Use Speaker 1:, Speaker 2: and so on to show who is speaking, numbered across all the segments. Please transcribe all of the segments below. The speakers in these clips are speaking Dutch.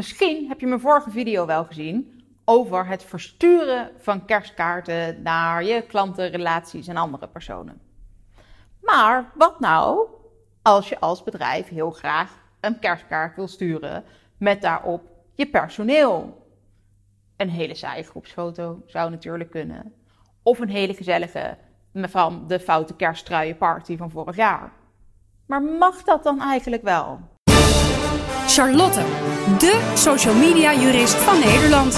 Speaker 1: Misschien heb je mijn vorige video wel gezien over het versturen van kerstkaarten naar je klanten, relaties en andere personen. Maar wat nou als je als bedrijf heel graag een kerstkaart wil sturen met daarop je personeel? Een hele saaie groepsfoto zou natuurlijk kunnen. Of een hele gezellige van de foute kersttruienparty van vorig jaar. Maar mag dat dan eigenlijk wel?
Speaker 2: Charlotte, de social media jurist van Nederland.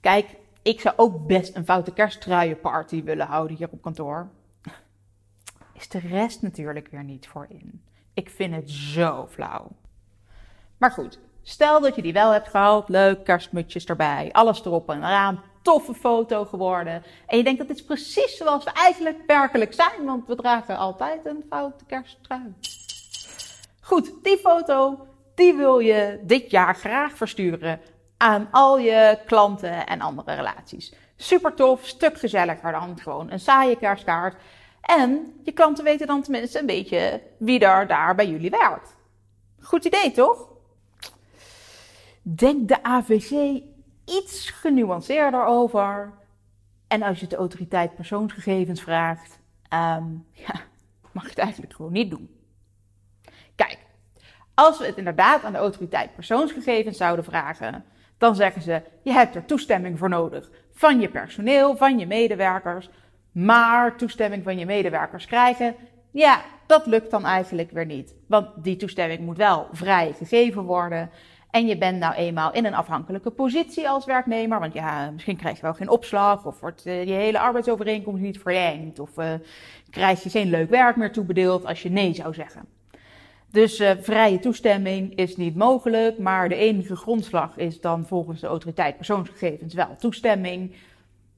Speaker 1: Kijk, ik zou ook best een foute kersttruienparty willen houden hier op kantoor. Is de rest natuurlijk weer niet voor in. Ik vind het zo flauw. Maar goed, stel dat je die wel hebt gehaald. Leuk, kerstmutjes erbij, alles erop en eraan. Toffe foto geworden. En je denkt dat is precies zoals we eigenlijk werkelijk zijn, want we dragen altijd een foute kersttrui. Goed, die foto, die wil je dit jaar graag versturen aan al je klanten en andere relaties. Super tof, stuk gezelliger dan gewoon een saaie kerstkaart. En je klanten weten dan tenminste een beetje wie er daar bij jullie werkt. Goed idee, toch? Denk de AVC iets genuanceerder over. En als je de autoriteit persoonsgegevens vraagt, um, ja, mag je het eigenlijk gewoon niet doen. Kijk, als we het inderdaad aan de autoriteit persoonsgegevens zouden vragen, dan zeggen ze: je hebt er toestemming voor nodig van je personeel, van je medewerkers. Maar toestemming van je medewerkers krijgen, ja, dat lukt dan eigenlijk weer niet. Want die toestemming moet wel vrij gegeven worden. En je bent nou eenmaal in een afhankelijke positie als werknemer. Want ja, misschien krijg je wel geen opslag. Of wordt uh, je hele arbeidsovereenkomst niet verlengd. Of uh, krijg je geen leuk werk meer toebedeeld als je nee zou zeggen. Dus uh, vrije toestemming is niet mogelijk, maar de enige grondslag is dan volgens de autoriteit persoonsgegevens wel toestemming.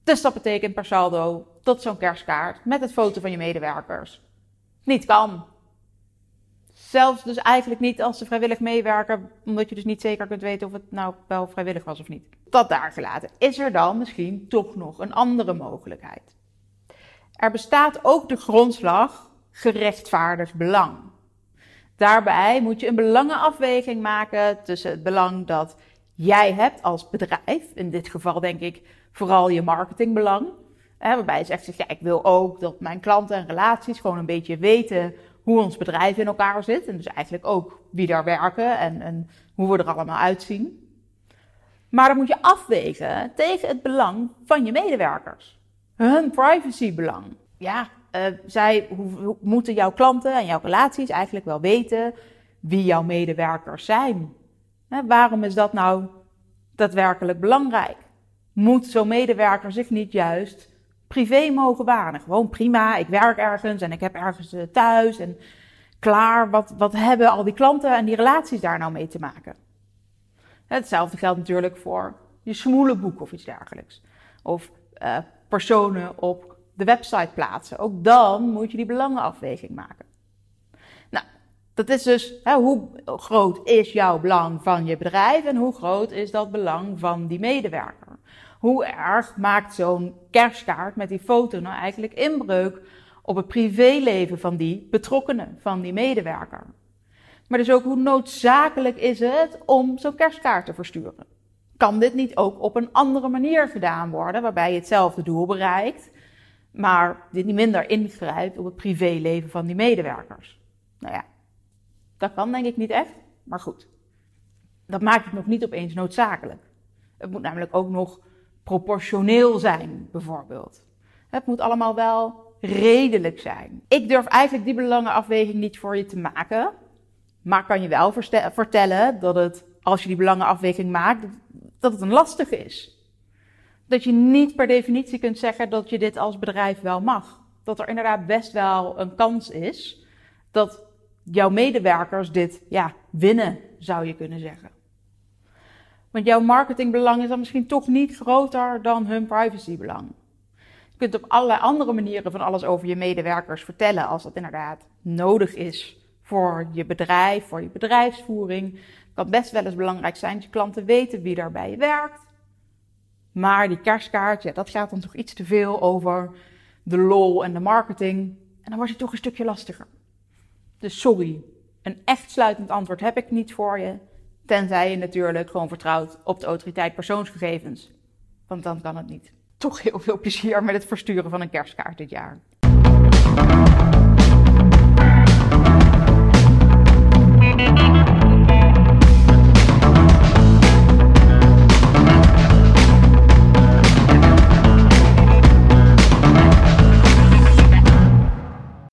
Speaker 1: Dus dat betekent per saldo dat zo'n kerstkaart met het foto van je medewerkers niet kan. Zelfs dus eigenlijk niet als ze vrijwillig meewerken, omdat je dus niet zeker kunt weten of het nou wel vrijwillig was of niet. Dat daar gelaten. Is er dan misschien toch nog een andere mogelijkheid? Er bestaat ook de grondslag gerechtvaardigd belang. Daarbij moet je een belangenafweging maken tussen het belang dat jij hebt als bedrijf, in dit geval denk ik vooral je marketingbelang, hè, waarbij je zegt, ja, ik wil ook dat mijn klanten en relaties gewoon een beetje weten hoe ons bedrijf in elkaar zit. En dus eigenlijk ook wie daar werken en, en hoe we er allemaal uitzien. Maar dan moet je afwegen tegen het belang van je medewerkers. Hun privacybelang. Ja, uh, zij hoe, moeten jouw klanten en jouw relaties eigenlijk wel weten wie jouw medewerkers zijn. Hè, waarom is dat nou daadwerkelijk belangrijk? Moet zo'n medewerker zich niet juist privé mogen wanen? Gewoon prima, ik werk ergens en ik heb ergens uh, thuis en klaar. Wat, wat hebben al die klanten en die relaties daar nou mee te maken? Hetzelfde geldt natuurlijk voor je smoelenboek of iets dergelijks. Of uh, personen op de website plaatsen. Ook dan moet je die belangenafweging maken. Nou, dat is dus hè, hoe groot is jouw belang van je bedrijf en hoe groot is dat belang van die medewerker. Hoe erg maakt zo'n kerstkaart met die foto nou eigenlijk inbreuk op het privéleven van die betrokkenen, van die medewerker? Maar dus ook hoe noodzakelijk is het om zo'n kerstkaart te versturen? Kan dit niet ook op een andere manier gedaan worden, waarbij je hetzelfde doel bereikt, maar dit niet minder ingrijpt op het privéleven van die medewerkers. Nou ja, dat kan denk ik niet echt, maar goed. Dat maakt het nog niet opeens noodzakelijk. Het moet namelijk ook nog proportioneel zijn, bijvoorbeeld. Het moet allemaal wel redelijk zijn. Ik durf eigenlijk die belangenafweging niet voor je te maken, maar kan je wel vertellen dat het, als je die belangenafweging maakt, dat het een lastige is dat je niet per definitie kunt zeggen dat je dit als bedrijf wel mag. Dat er inderdaad best wel een kans is dat jouw medewerkers dit ja, winnen, zou je kunnen zeggen. Want jouw marketingbelang is dan misschien toch niet groter dan hun privacybelang. Je kunt op allerlei andere manieren van alles over je medewerkers vertellen als dat inderdaad nodig is voor je bedrijf, voor je bedrijfsvoering. Het kan best wel eens belangrijk zijn dat je klanten weten wie daar bij je werkt. Maar die kerstkaart, ja, dat gaat dan toch iets te veel over de lol en de marketing. En dan wordt het toch een stukje lastiger. Dus sorry, Een echt sluitend antwoord heb ik niet voor je, Tenzij je natuurlijk gewoon vertrouwt op de autoriteit persoonsgegevens. Want dan kan het niet. Toch heel veel plezier met het versturen van een kerstkaart dit jaar.